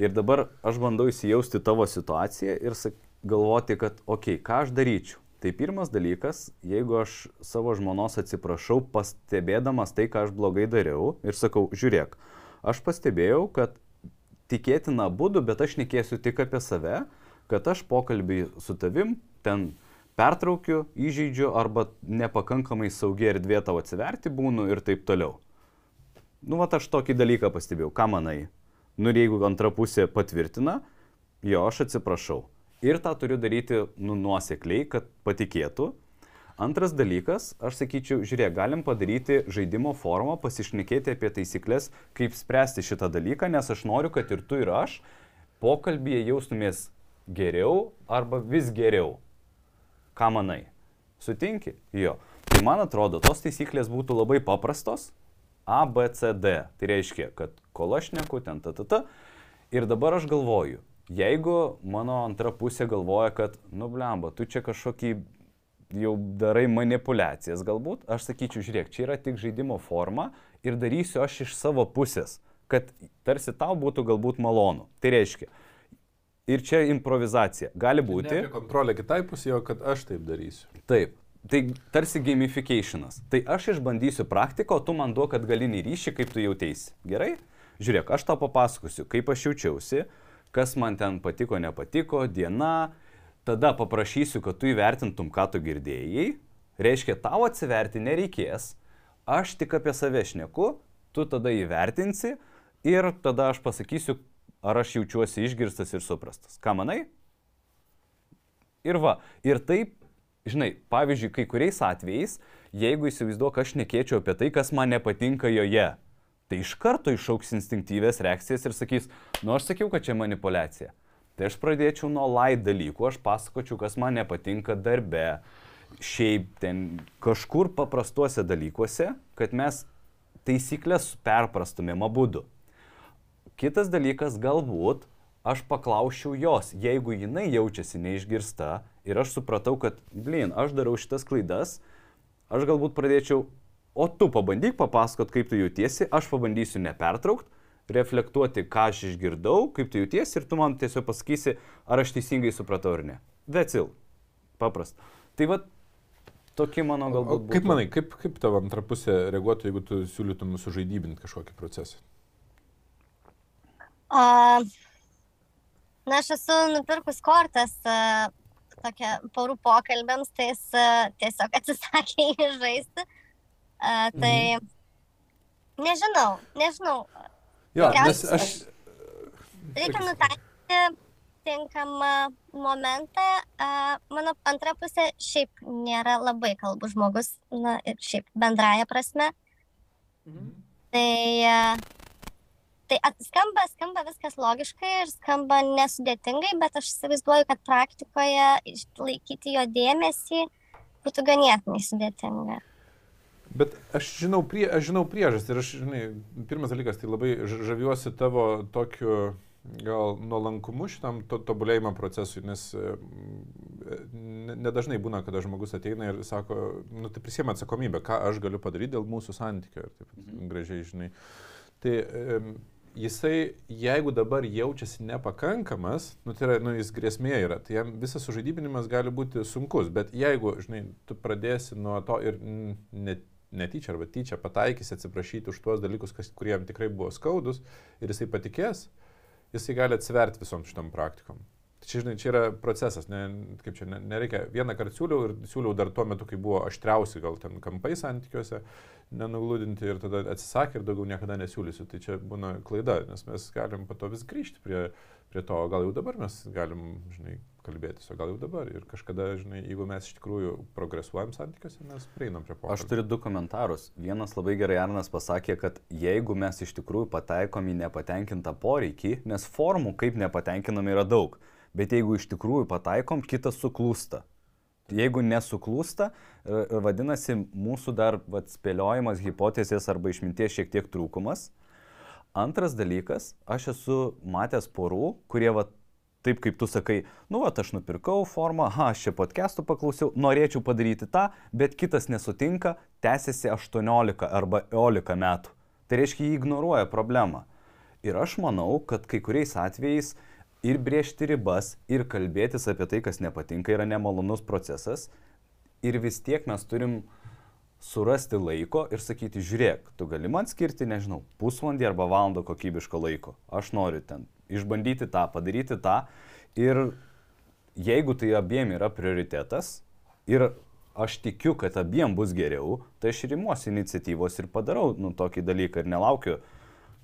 Ir dabar aš bandau įsijausti tavo situaciją ir galvoti, kad, okei, okay, ką aš daryčiau Tai pirmas dalykas, jeigu aš savo žmonos atsiprašau, pastebėdamas tai, ką aš blogai dariau ir sakau, žiūrėk, aš pastebėjau, kad tikėtina būdu, bet aš nekėsiu tik apie save, kad aš pokalbį su tavim ten pertraukiu, įžeidžiu arba nepakankamai saugiai erdvė tavo atsiverti būnu ir taip toliau. Nu, va, aš tokį dalyką pastebėjau. Ką manai? Nu, ir jeigu antra pusė patvirtina, jo, aš atsiprašau. Ir tą turiu daryti, nu, nuosekliai, kad patikėtų. Antras dalykas, aš sakyčiau, žiūrėk, galim padaryti žaidimo formą, pasišnekėti apie taisyklės, kaip spręsti šitą dalyką, nes aš noriu, kad ir tu ir aš pokalbėje jaustumės geriau arba vis geriau. Ką manai? Sutinki? Jo. Tai man atrodo, tos taisyklės būtų labai paprastos. A, B, C, D. Tai reiškia, kad kol aš neku, ten ta, ta, ta. Ir dabar aš galvoju, jeigu mano antra pusė galvoja, kad, nu blemba, tu čia kažkokį jau darai manipulacijas galbūt, aš sakyčiau, žiūrėk, čia yra tik žaidimo forma ir darysiu aš iš savo pusės, kad tarsi tau būtų galbūt malonu. Tai reiškia, ir čia improvizacija. Gali būti. Kontrolę kitai pusėje, kad aš taip darysiu. Taip. Tai tarsi gamificationas. Tai aš išbandysiu praktiką, o tu man duok atgalinį ryšį, kaip tu jautėsi. Gerai? Žiūrėk, aš tau papasakosiu, kaip aš jaučiausi, kas man ten patiko, nepatiko, diena, tada paprašysiu, kad tu įvertintum, ką tu girdėjai. Reiškia, tau atsiverti nereikės, aš tik apie save šneku, tu tada įvertinsi ir tada aš pasakysiu, ar aš jaučiuosi išgirstas ir suprastas. Ką manai? Ir va, ir taip, žinai, pavyzdžiui, kai kuriais atvejais, jeigu įsivaizduok, aš nekėčiau apie tai, kas man nepatinka joje, tai iš karto išauks instinktyvės reakcijas ir sakys, nu aš sakiau, kad čia manipulacija. Tai aš pradėčiau nuo light dalykų, aš pasakočiau, kas man nepatinka darbe, šiaip ten kažkur paprastuose dalykuose, kad mes taisyklės perprastumėm abu. Kitas dalykas, galbūt aš paklausčiau jos, jeigu jinai jaučiasi neišgirsta ir aš supratau, kad, blin, aš darau šitas klaidas, aš galbūt pradėčiau, o tu pabandyk papasakot, kaip tu jautiesi, aš pabandysiu nepertraukti, reflektuoti, ką aš išgirdau, kaip tu jautiesi ir tu man tiesiog pasakysi, ar aš teisingai supratau ar ne. Vecil. Paprasta. Tai va, tokie mano O galbūt. kaip būtų. manai, kaip, kaip tavo antra pusė reaguotų, jeigu tu siūlytum sužaidybinti kažkokį procesą? A, na, aš esu nupirkus kortas a, tokia porų pokalbėms, tai jis a, tiesiog atsisakė jį žaisti. A, tai nežinau, nežinau. Jo, nes aš... Reikia nutaikyti tinkamą momentą. A, mano antra pusė šiaip nėra labai kalbus žmogus, na ir šiaip bendraja prasme. Tai, a, tai at- skamba, skamba viskas logiškai ir skamba nesudėtingai, bet aš įsivaizduoju, kad praktikoje išlaikyti jo dėmesį būtų ganėtinai sudėtinga. Bet aš žinau, prie, aš žinau priežastį ir aš, žinai, pirmas dalykas, tai labai žaviuosi tavo tokiu gal nuolankumu šitam to, tobulėjimo procesui, nes ne- nedažnai būna, kada žmogus ateina ir sako, nu tai prisėmė atsakomybę, ką aš galiu padaryti dėl mūsų santykio ir taip Mhm. gražiai, žinai. Tai jisai, jeigu dabar jaučiasi nepakankamas, nu tai yra, nu jis grėsmė yra, tai jam visas sužaidybinimas gali būti sunkus, bet jeigu, žinai, tu pradėsi nuo to ir mm, net netyčia arba tyčia pataikysi atsiprašyti už tuos dalykus, kas, kurie jam tikrai buvo skaudus ir jisai patikės, jisai gali atsiverti visom šitom praktikom. Tai čia, žinai, čia yra procesas, ne, kaip čia, ne, nereikia, vieną kartą siūliau ir siūliau dar tuo metu, kai buvo aštriausi gal ten kampai santykiuose, nenuglūdinti ir tada atsisakė ir daugiau niekada nesiūlysiu. Tai čia būna klaida, nes mes galim po to vis grįžti prie, prie to, gal jau dabar mes galim, žinai, kalbėtis, o gal jau dabar. Ir kažkada, žinai, jeigu mes iš tikrųjų progresuojam santykiuose, mes prieinam prie pokalbio. Aš turiu du komentarus. Vienas labai gerai Arnas pasakė, kad jeigu mes iš tikrųjų pataikom į nepatenkintą poreikį, nes formų kaip nepatenkinami yra daug, bet jeigu iš tikrųjų pataikom, kitas suklūsta. Jeigu nesuklūsta, e, vadinasi, mūsų dar vat, spėliojimas, hipotezės arba išminties šiek tiek trūkumas. Antras dalykas, aš esu matęs porų, kurie vat, taip kaip tu sakai, nu, va, aš nupirkau formą, ha, aš čia podcastų paklausiau, norėčiau padaryti tą, bet kitas nesutinka, tęsiasi 18 arba 11 metų. Tai reiškia, jį ignoruoja problemą. Ir aš manau, kad kai kuriais atvejais ir brėžti ribas, ir kalbėtis apie tai, kas nepatinka, yra nemalonus procesas, ir vis tiek mes turim surasti laiko ir sakyti, žiūrėk, tu gali man skirti, nežinau, pusvalandį arba valandą kokybiško laiko. Aš noriu ten išbandyti tą, padaryti tą. Ir jeigu tai abiem yra prioritetas ir aš tikiu, kad abiem bus geriau, tai aš ir imuosi iniciatyvos ir padarau nu, tokį dalyką ir nelaukiu.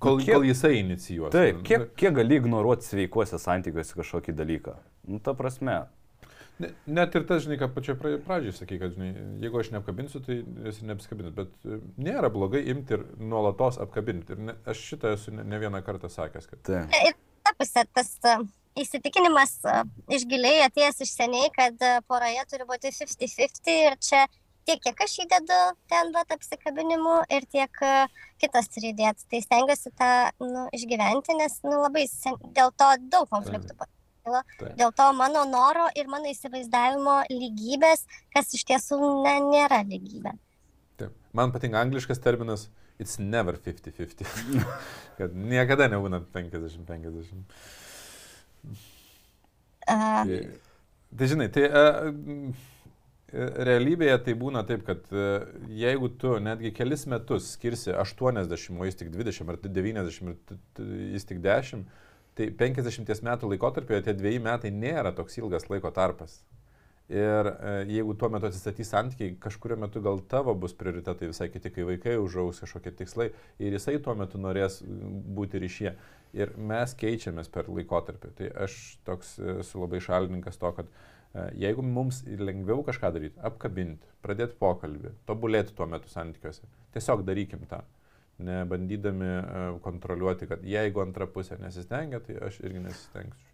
Kol, Nu, kiek- kol jisai inicijuos. Taip, kiek, kiek gali ignoruoti sveikuose santykiuose kažkokį dalyką? Nu, ta prasme, Ne, net ir tas, žinai, ką pačioje pra- pradžioje sakai, kad, žinai, jeigu aš neapkabinsiu, tai esi neapsikabinęs. Bet e, nėra blogai imti ir nuolatos apkabinti. Ir ne, aš šitą esu ne, ne vieną kartą sakęs, kad tai. Pusė, tas e, įsitikinimas e, iš giliai atėjęs iš seniai, kad e, poroje turi būti 50-50 ir čia tiek, kiek aš įdedu ten vat apsikabinimu ir tiek kitas turi įdėti. Tai stengiuosi tą nu, išgyventi, nes nu, labai sen... dėl to daug konfliktų. Taip. Dėl to mano noro ir mano įsivaizdavimo lygybės, kas iš tiesų ne, nėra lygybė. Taip. Man patinka angliškas terminas it's never 50-50. kad niekada nebūna 50-50. Uh, Tai, tai žinai, tai e, realybėje tai būna taip, kad e, jeigu tu netgi kelis metus skirsi 80, o jis tik 20, ar 90, ir t- t- jis tik 10, tai 50 metų laikotarpėje tie dviejai metai nėra toks ilgas laiko tarpas. Ir e, jeigu tuo metu atsistatys santykiai, kažkurio metu gal tavo bus prioritetai visai kiti, kai vaikai užaus kažkokie tikslai ir jisai tuo metu norės būti ryšyje. Ir mes keičiamės per laikotarpį. Tai aš toks e, esu labai šalininkas to, kad e, jeigu mums lengviau kažką daryti, apkabinti, pradėti pokalbį, tobulėti tuo metu santykiuose, tiesiog darykim tą. Nebandydami kontroliuoti, kad jeigu antra pusė nesistengia, tai aš irgi nesistengsiu.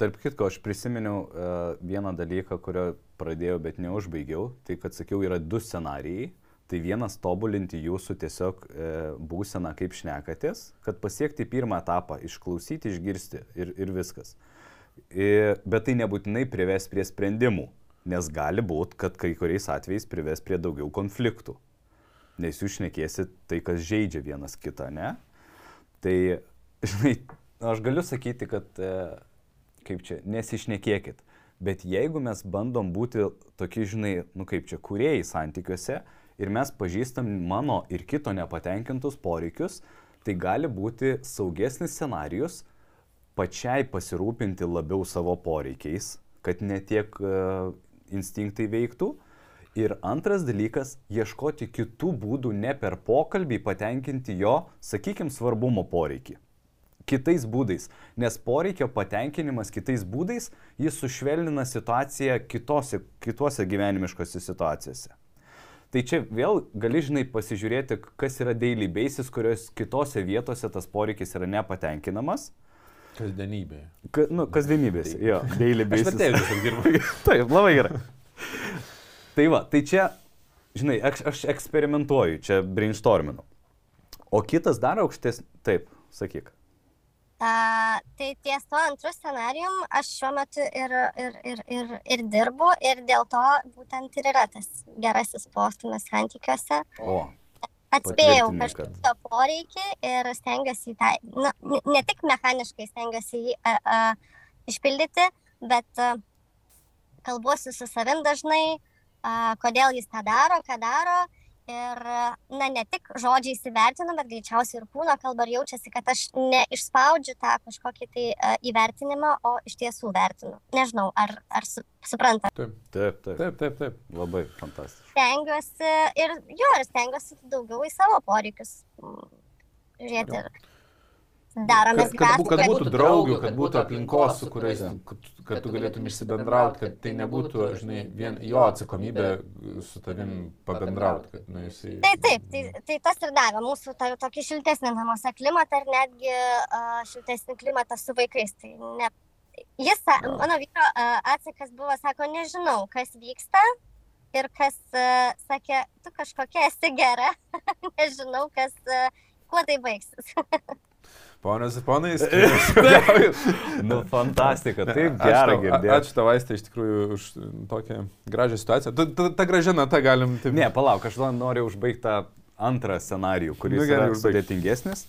Tarp kitko, aš prisiminiau uh, vieną dalyką, kurio pradėjau, bet neužbaigiau. Tai, kad sakiau, yra du scenarijai. Tai vienas tobulinti jūsų tiesiog e, būseną, kaip šnekatės, kad pasiekti pirmą etapą, išklausyti, išgirsti ir, ir viskas. E, bet tai nebūtinai prives prie sprendimų, nes gali būti, kad kai kuriais atvejais prives prie daugiau konfliktų. Nes jūs šnekėsit tai, kas žaidžia vienas kitą, ne? Tai, žinai, aš galiu sakyti, kad, e, kaip čia, nesišnekėkit. Bet jeigu mes bandom būti tokie, žinai, nu kaip čia, kuriejai santykiuose ir mes pažįstam mano ir kito nepatenkintus poreikius, tai gali būti saugesnis scenarius pačiai pasirūpinti labiau savo poreikiais, kad ne tiek uh, instinktai veiktų. Ir antras dalykas - ieškoti kitų būdų ne per pokalbį patenkinti jo, sakykime, svarbumo poreikį. Kitais būdais, nes poreikio patenkinimas kitais būdais, jis sušvelnina situaciją kitose, kitose gyvenimiškose situacijose. Tai čia vėl gali, žinai, pasižiūrėti, kas yra daily basis, kurios kitose vietose tas poreikis yra nepatenkinamas. Kasdienybėje. Ka, nu, kasdienybės. Jo, daily Aš basis. vertėjau tiesiog dirbu. Taip, labai gerai. tai va, tai čia, žinai, aš, aš eksperimentuoju, čia brainstorminu. O kitas dar aukštesnis, taip, sakyk. A, tai ties tuo antru scenarijum aš šiuo metu ir, ir, ir, ir, ir dirbu ir dėl to būtent ir yra tas gerasis postumis santykiuose. O, Atspėjau kad- kažkokio poreikį ir stengiuosi tą, na, ne, ne tik mechaniškai stengiuosi jį a, a, išpildyti, bet a, kalbuosi su savim dažnai, a, kodėl jis tą daro, ką daro. Ir, na, ne tik žodžiai įsivertinu, bet greičiausiai ir kūno kalba ir jaučiasi, kad aš neišspaudžiu tą kažkokį tai a, įvertinimą, o iš tiesų vertinu. Nežinau, ar, ar su, supranta. Taip, taip, taip. taip, taip. taip. Labai fantastiška. stengiuosi ir jo, ir stengiuosi daugiau į savo poreikius mm, žiūrėti. Ir daromės Kad, kad, bū- kad grafiką. būtų draugių, kad būtų aplinkos, su kuriais, kad, kad tu galėtum išsibendrauti, kad tai nebūtų, žinai, vien jo atsakomybė su tavim pabendrauti, kad, na, jisai... Tai taip, tai, tai tas ir davė mūsų tą tokį šiltesnį namuose klimatą ir netgi uh, šiltesnį klimatą su vaikais. Tai ne, jis, Jo. mano vyro uh, atsakas buvo, sako, nežinau, kas vyksta. Ir kas uh, sakė, tu kažkokia esi gera, nežinau, kas, uh, kuo tai baigsis. Ponios ir ponai, Nu, fantastika, taip gerai girdėti. Ačiū tau, Aistė, iš tikrųjų, už tokią gražią situaciją. Ta, ta, ta gražina, tą galim taip. Ne, palauk, aš noriu užbaigti tą antrą scenarijų, kuris Nu, gerai, yra sudėtingesnis.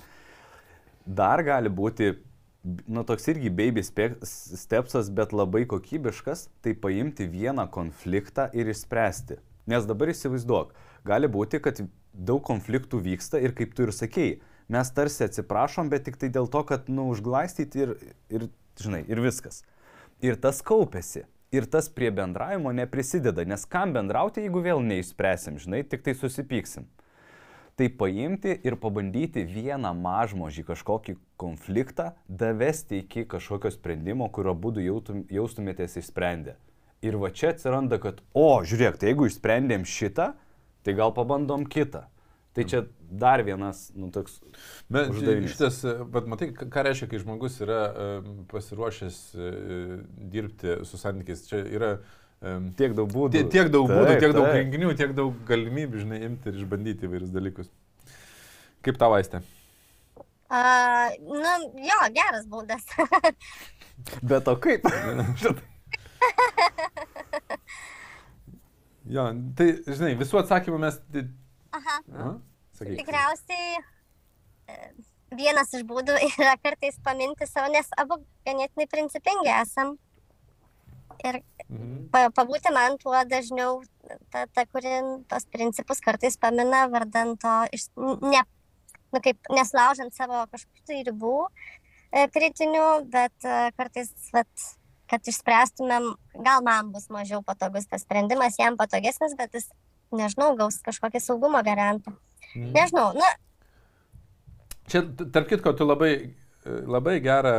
Dar gali būti nu, toks irgi baby stepsas, bet labai kokybiškas, tai paimti vieną konfliktą ir išspręsti. Nes dabar įsivaizduok, gali būti, kad daug konfliktų vyksta ir kaip tu ir sakei, mes tarsi atsiprašom, bet tik tai dėl to, kad, nu, užglaistyti ir, ir, žinai, ir viskas. Ir tas kaupėsi. Ir tas prie bendravimo neprisideda, nes kam bendrauti, jeigu vėl neišspręsim, žinai, tik tai susipyksim tai paimti ir pabandyti vieną mažmožį kažkokį konfliktą, davesti iki kažkokio sprendimo, kurio būdu jaustumėtės išsprendę. Ir va čia atsiranda, kad, o, žiūrėk, tai jeigu išsprendėm šitą, tai gal pabandom kitą. Tai čia dar vienas, nu, toks... Bet uždavinys. šitas, bet matai, ką reiškia, kai žmogus yra pasiruošęs e, dirbti su santykiais. Čia yra em, Tiek daug būdų. tie- tiek daug būdų, Taip, tiek daug taip. renginių, tiek daug galimybių, žinai, imti ir išbandyti įvairius dalykus. Kaip tau vaistė? Uh, nu, jo, geras būdas. Bet o kaip? Jo, tai, žinai, visų atsakymų mes... Aha. Aha, sakyk. Tikriausiai e, vienas iš būdų yra kartais paminti savo, nes abu ganėtinai principingi esam. Ir Mhm. pa, pabūti man tuo dažniau, ta, ta kuri tos principus kartais pamina vardant to, iš, ne, nu, kaip neslaužant savo kažkokių tai ribų e, kritinių, bet e, kartais, vat, kad išspręstumėm, gal man bus mažiau patogus tas sprendimas, jam patogesnis, bet jis, nežinau, gaus kažkokį saugumo garantą. Mhm. Nežinau, nu, Čia, tarp kitko, tu labai, labai gerą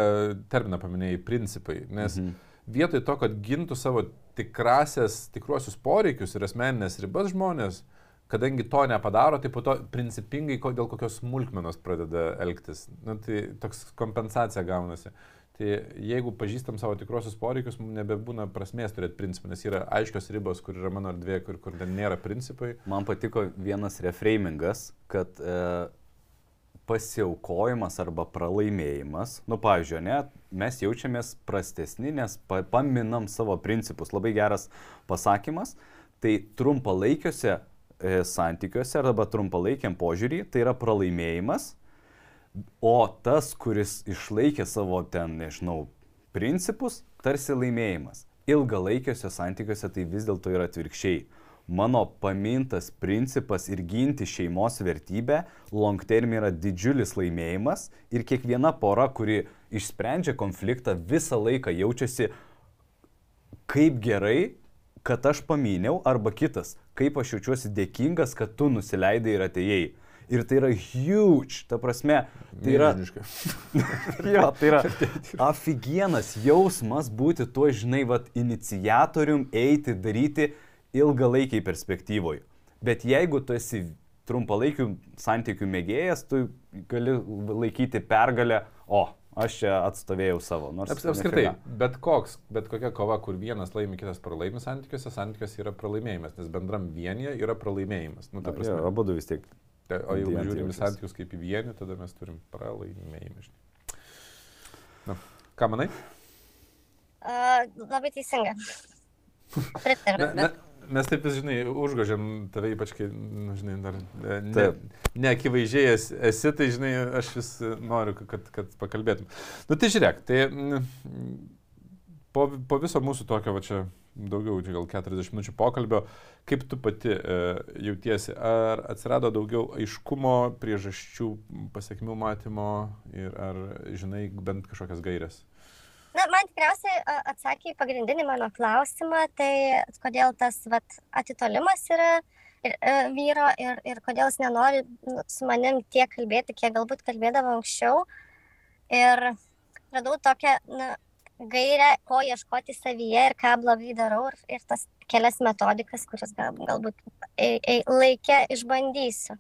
terminą paminėjai - principai. Nes mhm. vietoj to, kad gintų savo tikrasias, tikruosius poreikius ir asmeninės ribas žmonės, kadangi to nepadaro, tai po to principingai dėl kokios smulkmenos pradeda elgtis. Na, tai toks kompensacija gaunasi. Tai jeigu pažįstam savo tikruosius poreikius, mums nebebūna prasmės turėti principų, nes yra aiškios ribos, kur yra mano erdvė, kur, kur ten nėra principai. Man patiko vienas reframingas, kad e, pasiaukojimas arba pralaimėjimas, nu, pavyzdžiui, ne, mes jaučiamės prastesni, nes pa, paminam savo principus. Labai geras pasakymas. Tai trumpalaikiuose e, santykiuose arba trumpalaikiam požiūrį tai yra pralaimėjimas, o tas, kuris išlaikė savo ten, nežinau, principus, tarsi laimėjimas. Ilgalaikiuose santykiuose tai vis dėlto yra atvirkščiai mano pamintas principas ir ginti šeimos vertybę long term yra didžiulis laimėjimas ir kiekviena pora, kuri išsprendžia konfliktą, visą laiką jaučiasi kaip gerai, kad aš paminėjau, arba kitas, kaip aš jaučiuosi dėkingas, kad tu nusileidai ir atėjai. Ir tai yra huge, ta prasme, tai yra, jo, tai yra aфиgenas jausmas būti tuo, žinai, vat, inicijatorium, eiti, daryti ilgalaikiai perspektyvoje. Bet jeigu tu esi trumpalaikių santykių mėgėjas, tu gali laikyti pergalę, o, aš čia atstovėjau savo. Nors Aps, apskritai, bet koks, bet kokia kova, kur vienas laimi, kitas pralaimi santykiuose, santykiuose yra pralaimėjimas, nes bendram vienyje yra pralaimėjimas. Nu, ta Jo, prasme, abu vis tiek. Ta- o jeigu žiūrim į santykius kaip į vienį, tada mes turim pralaimėjimą. Na, ką manai? uh, labai teisinga. Pritariu. Ne, ne, bet- mes taip vis, žinai, užgožiam tave, ypač kai, nu, žinai, dar e, ne, neakivaizdžiai esi, tai, žinai, aš vis noriu, kad, kad pakalbėtum. Nu, tai žiūrėk, tai mm, po, po viso mūsų tokio, va čia daugiau, čia gal 40 minučių pokalbio, kaip tu pati e, jautiesi, ar atsirado daugiau aiškumo, priežasčių, pasiekmių matymo ir ar žinai bent kažkokias gairias? Na, man tikriausiai atsakė į pagrindinį mano klausimą, tai kodėl tas vat, atitolimas yra ir, e, vyro ir, ir kodėl jis nenori nu, su manim tiek kalbėti, kiek galbūt kalbėdavo anksčiau. Ir radau tokią na, gairę, ko ieškoti savyje ir ką blogai darau ir, ir tas kelias metodikas, kurias gal, galbūt e, e, laikę išbandysiu.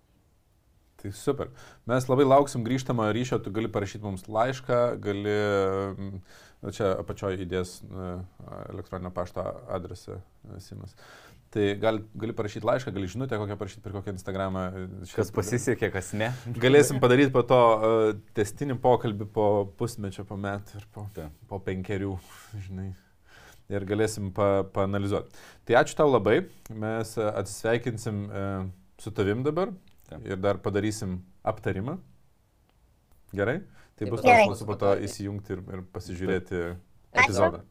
Tai super. Mes labai lauksim grįžtamo ryšio, tu gali parašyti mums laišką, gali, mm, čia apačioje įdės e, elektroninio pašto adresą Simas. Tai gali, gali parašyti laišką, gali žinutę kokią parašyti per kokią Instagramą. e, šitą- Kas pasisekė, kas ne. Galėsim padaryti po to uh, testinį pokalbį po pusmečio, po metų ir po, Taip. po penkerių, žinai. Ir galėsim pa, paanalizuoti. Tai ačiū tau labai. Mes atsisveikinsim e, su tavim dabar Taip. ir dar padarysim aptarimą. Gerai? Tai bus Gerai. smalsu po to įsijungti ir, ir pasižiūrėti Ačiū. epizodą.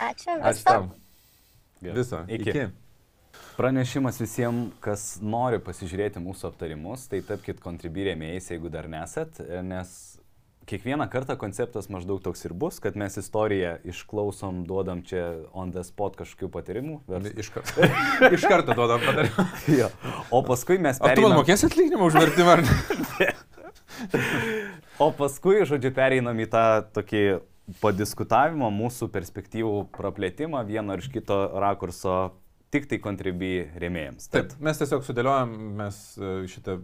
Ačiū. Ačiū viso. tam. Gerai. Viso. Iki. Iki. Pranešimas visiems, kas nori pasižiūrėti mūsų aptarimus, tai tapkite kontribį rėmėjais, jeigu dar nesat, nes kiekvieną kartą konceptas maždaug toks ir bus, kad mes istoriją išklausom, duodam čia on the spot kažkokių patyrimų. vers- Iš karto, iš karto duodam padarimą. Jo. O paskui mes Ar tu man mokėsi atlyginimą už vertimą? ar ne? o paskui, žodžiu, pereinam į tą tokį padiskutavimą, mūsų perspektyvų praplėtimą vieno ir iš kito rakurso tik tai kontribį rėmėjams. Taip, mes tiesiog sudėliojam, mes e, šitą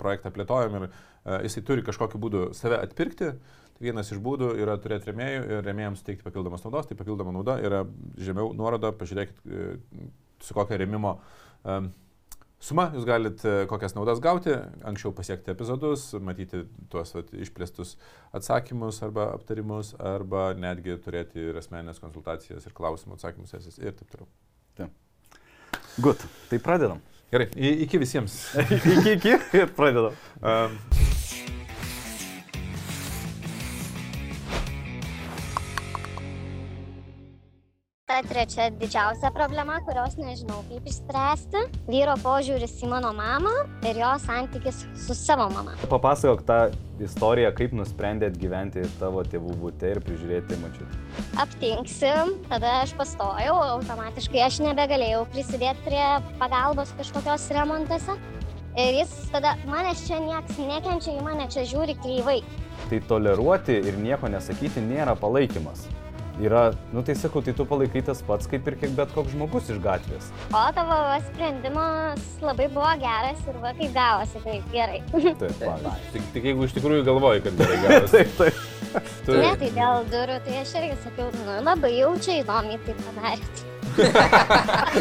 projektą plėtojam ir e, jisai turi kažkokiu būdu save atpirkti. Vienas iš būdų yra turėti remėjų ir remėjams teikti papildomas naudos. Tai papildoma nauda yra žemiau nuoroda, pažiūrėkit, e, su kokia remimo e, suma jūs galite kokias naudas gauti, anksčiau pasiekti epizodus, matyti tuos vat, išplėstus atsakymus arba aptarimus, arba netgi turėti ir asmenės konsultacijas ir klausimų atsakymus sesijas ir taip toliau. Gut, tai pradedam. Gerai, iki visiems. iki, iki ir pradedam. Um, Ta trečia didžiausia problema, kurios nežinau kaip išspręsti - vyro požiūris į mano mamą ir jo santykis su savo mama. Papasakok tą istoriją, kaip nusprendėt gyventi tavo tėvų būte ir prižiūrėti mačiut. Aptinksim, tada aš pastojau, automatiškai aš nebegalėjau prisidėti prie pagalbos kažkokios remontuose. Ir jis tada, manęs čia nieks nekenčia, į mane čia žiūri kreivai. Tai toleruoti ir nieko nesakyti nėra palaikymas. Yra, nu tai sakau, tai tu palaikai tas pats kaip ir kiek bet koks žmogus iš gatvės. O tavo va sprendimas labai buvo geras ir va kaip gavosi, tai gerai. Taip, pavyzdžiui. tik, tik jeigu iš tikrųjų galvoji, kad gerai gavosi. taip, taip. Tu, Ne, tai dėl durų, tai aš irgi sakiau, nu labai jaučiai įdomiai tai padarėt.